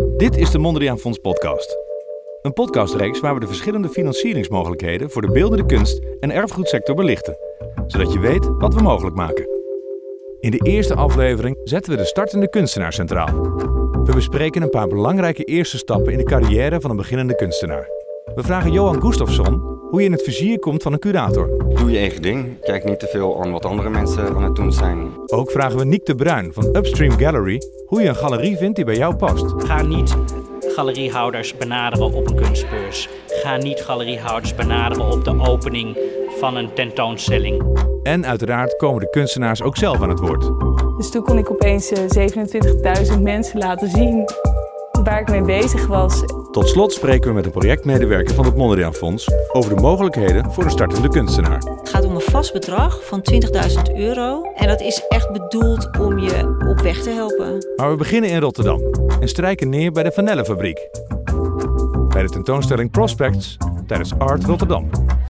Dit is de Mondriaan Fonds podcast. Een podcastreeks waar we de verschillende financieringsmogelijkheden voor de beeldende kunst en erfgoedsector belichten, zodat je weet wat we mogelijk maken. In de eerste aflevering zetten we de startende kunstenaar centraal. We bespreken een paar belangrijke eerste stappen in de carrière van een beginnende kunstenaar. We vragen Johan Gustafsson hoe je in het vizier komt van een curator. Doe je eigen ding. Kijk niet te veel aan wat andere mensen aan het doen zijn. Ook vragen we Niek de Bruin van Upstream Gallery hoe je een galerie vindt die bij jou past. Ga niet galeriehouders benaderen op een kunstbeurs. Ga niet galeriehouders benaderen op de opening van een tentoonstelling. En uiteraard komen de kunstenaars ook zelf aan het woord. Dus toen kon ik opeens eh, 27.000 mensen laten zien waar ik mee bezig was. Tot slot spreken we met een projectmedewerker van het Mondriaan Fonds over de mogelijkheden voor een startende kunstenaar. Het gaat om een vast bedrag van 20.000 euro. En dat is echt bedoeld om je op weg te helpen. Maar we beginnen in Rotterdam en strijken neer bij de Vanellenfabriek. Bij de tentoonstelling Prospects tijdens Art Rotterdam.